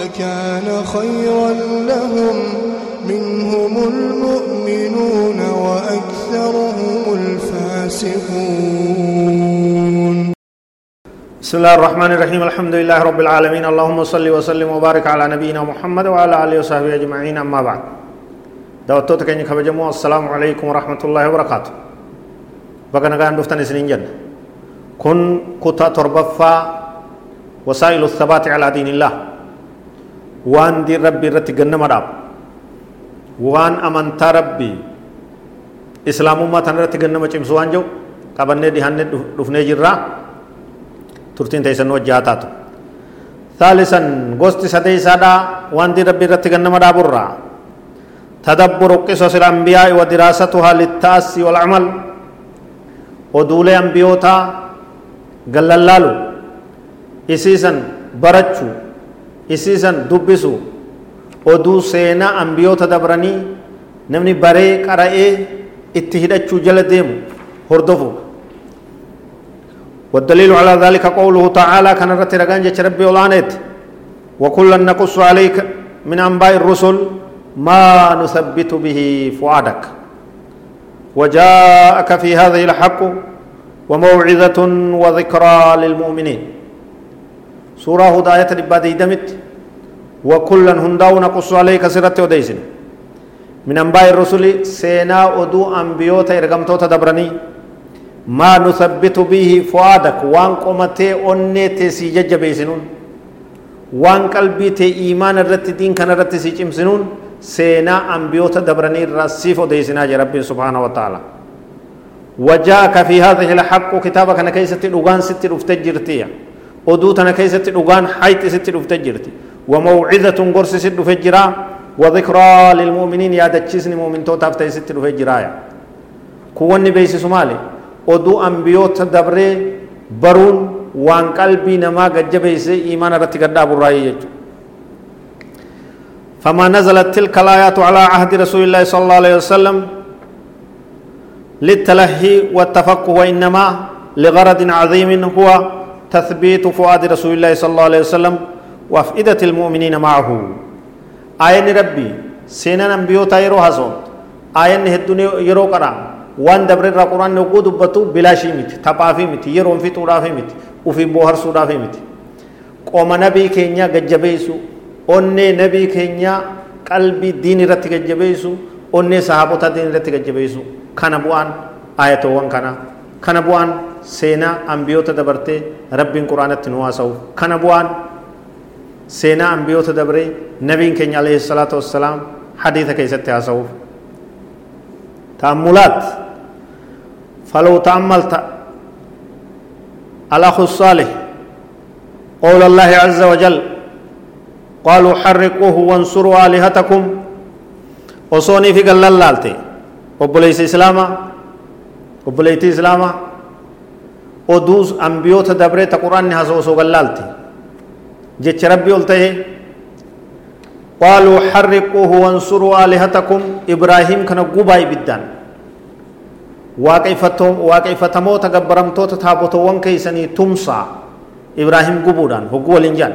لكان خيرا لهم منهم المؤمنون وأكثرهم الفاسقون. بسم الله الرحمن الرحيم. الحمد لله رب العالمين. اللهم صل وسلم وبارك على نبينا محمد وعلى آله وصحبه أجمعين. أما بعد. دعوتك كني كبجمو السلام عليكم ورحمة الله وبركاته. بغنا غان دفتن سنين جن كن كتا تربفا وسائل الثبات على دين الله. وان دي ربي رتي جنم داب وان امنت ربي اسلام ما تنرتي جنم چمسو انجو قبنه دي هن دفنه جرا turtiin teessan wajjaa taatu. ثالثا غوست سدي سادا وان دي ربي رتي غنما دابرا تدبر قصص الانبياء ودراستها للتاسي والعمل ودول انبيوتا غللالو اسيسن برچو اسيسن دبسو oduu seenaa ambiyoota dabranii namni baree qara'ee itti hidhachuu jala deemu hordofu. والدليل على ذلك قوله تعالى كان رتي رغان جچ ربي ولانت وكلا نقص عليك من انباء الرسل ما نثبت به فؤادك وجاءك في هذه الحق وموعظة وذكرى للمؤمنين سورة هداية لبادي دمت وكلا هنداو نقص عليك سرت وديسن من أنباء الرسل سينا ودو انبيوتا ارغمتوتا دبرني. ما نثبت به فؤادك. وان قمتي أنيتي سي ججبيسنون. وان قلبي تي إيمان الرت دين كان الرت سي چمسنون سينا أنبيوت دبرني الرسيف وديسنا رب سبحانه وتعالى. وجاءك في هذه الحق كتابك أنا كيست الأغان ست الأفتجرتية ودوت أنا كيست الأغان حيث ست الأفتجرتي وموعظة قرس ست الأفجرا وذكرى للمؤمنين يا دتشيسني مؤمن توتاف ست الأفجرايا كوني بيسي سمالي oduu ambiyoota dabree baruun waan qalbii namaa gajjabeeyse iimaana irratti gaddaaburraayee jechuudha. فما نزلت تلك الآيات على عهد رسول الله صلى الله عليه وسلم للتلهي والتفقه وإنما لغرض عظيم هو تثبيت فؤاد رسول الله صلى الله عليه وسلم وأفئدة المؤمنين معه آية ربي سينا نبيوتا يرو حسون آية الدنيا يرو قرآن waan dabre irraa quraanni oguu dubbatu bilaashii miti taphaafii miti yeroon fixuudhaafii miti ufiin booharsuudhaafii miti qooma nabii keenya gajjabeessu onnee nabii keenya qalbii diin irratti gajjabeessu onnee sahaabota diin irratti gajjabeessu kana bu'aan ayatowwan kana kana bu'aan seenaa ambiyoota dabartee rabbiin quraanatti nu haasa'uuf kana bu'aan seenaa ambiyoota dabree nabiin keenya alayhi salaatu wassalaam hadiisa keessatti haasa'uuf تأملات فلو تأملت الأخ الصالح قول الله عز وجل قالوا حرقوه وانصروا آلهتكم وصوني في قال لالتي وبليس إسلاما وبليت إسلاما ودوس أنبيوت دبرت قرآن هسوسو قلالتي جتش ربي قلته قالوا حرقوه وانصروا آلهتكم إبراهيم كان قباي taabotowwan keeysanii tumsaa ibraahim gubuudhaan hogguu waliin jaan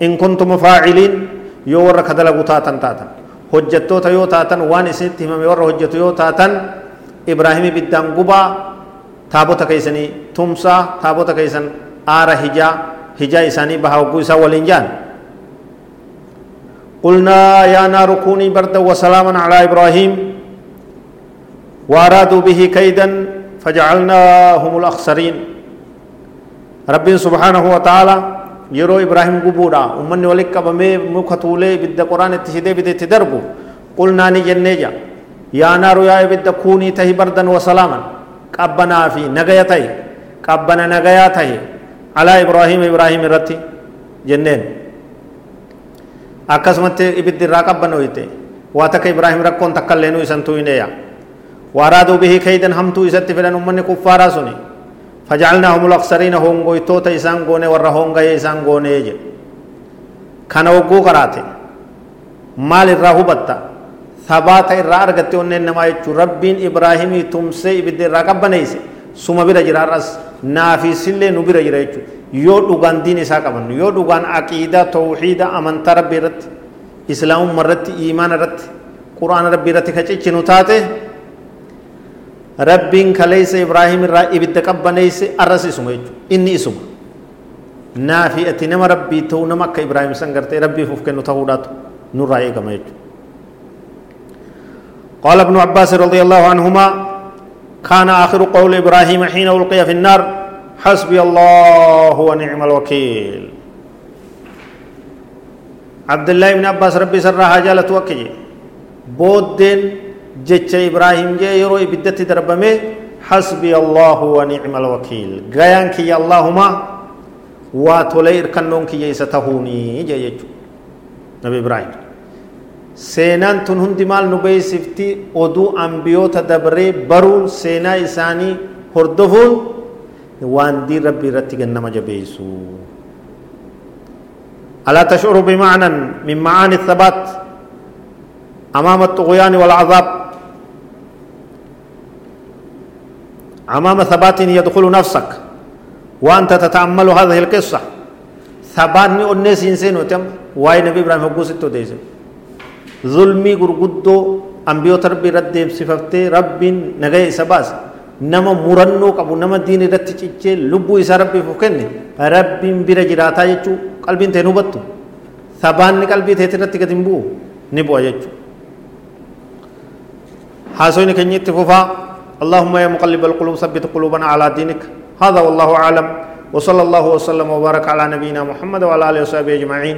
in kuntum faaciliin yoo warra ka dalagu taatan taatan hojjettoota yoo taatan waan isinitti himame warra hojjetu yoo taatan ibraahim ibiddaan gubaa taabota keeysanii tumsaa taabota keeysan aara hijaa hijaa isaanii baha hogguu jaan قلنا يا نار كوني بردا وسلاما على إبراهيم وأرادوا به كيدا فجعلناهم الأخسرين. رب سبحانه وتعالى يرو إبراهيم قبودا أمني ولك بمي مكتولي بد قرآن اتشدي بد تدربو. قلنا نجنجا يا نار يا بد كوني تهي بردا وسلاما. قبنا في نغيتي قبنا نغياتي. على إبراهيم إبراهيم رتي. جنين. akkasumatti ibiddi irraa qabbanoyte waa takka ibraahim rakkoon takka illeenuu isan tuyneeya وأرادوا به كيدا همتو إسات فلان أمني كفارا سني. فجعلناهم الأخسرين هم قويتوتا إسان قوني ورا هم غاية إسان قوني يجي كان وقو قراتي. مال الراهو بطا ثبات الرا أرغتي ونن نما يچو ربين إبراهيمي تمسي إبدي راقب بنيسي سوما naafisillee nu bira jira jechuudha yoo dhugaan diin isaa qabannu yoo dhugaan aqiidaa tawxiida amantaa rabbii irratti islaamummaa irratti iimaana irratti quraana rabbii irratti ka cichinu taate rabbiin kaleessa ibraahim irraa ibidda qabbaneeyse arras isuma jechuudha inni isuma naafi ati nama rabbii ta'uu nama akka ibraahim san gartee rabbiif uf kennu ta'uudhaatu nurraa eegama jechuudha قال ابن عباس رضي الله عنهما كان آخر قول إبراهيم حين ألقي في النار حسبي الله ونعم الوكيل. عبد الله بن عباس ربي سرها جالت وكي بودين جتش إبراهيم جي يرو إبدت دربمي حسبي الله ونعم الوكيل. غيان كي اللهم واتولي إركنون كي يستهوني جي يجو. نبي إبراهيم. Seenaan tun hundi maal nu beeksifti oduu ambiyoota dabree baruun seenaa isaanii hordofuun waan diin rabbii irratti gannama jabeessu ألا تشعر بمعنى من معاني الثبات؟ أمام الطغيان والعذاب. أمام ثبات يدخل نفسك. وأنت تتأمل هذه القصة. ثباتني الناس إنسان وتم واي نبي إبراهيم حقوس التوديزم zulmii gurguddoo ambiyoota rabbii irratti deemsifaftee rabbiin nagaya isa baase nama murannoo qabu nama diin irratti cichee lubbuu isaa rabbiif of kenne rabbiin bira jiraataa jechuu qalbiin ta'e hubattu sabaanni qalbii ta'e irratti gadi hin bu'u ni bu'a jechuu haasoyni keenya itti fufaa اللهم يا مقلب القلوب ثبت قلوبنا على دينك هذا والله أعلم وصلى الله وسلم وبارك على نبينا محمد وعلى آله وصحبه أجمعين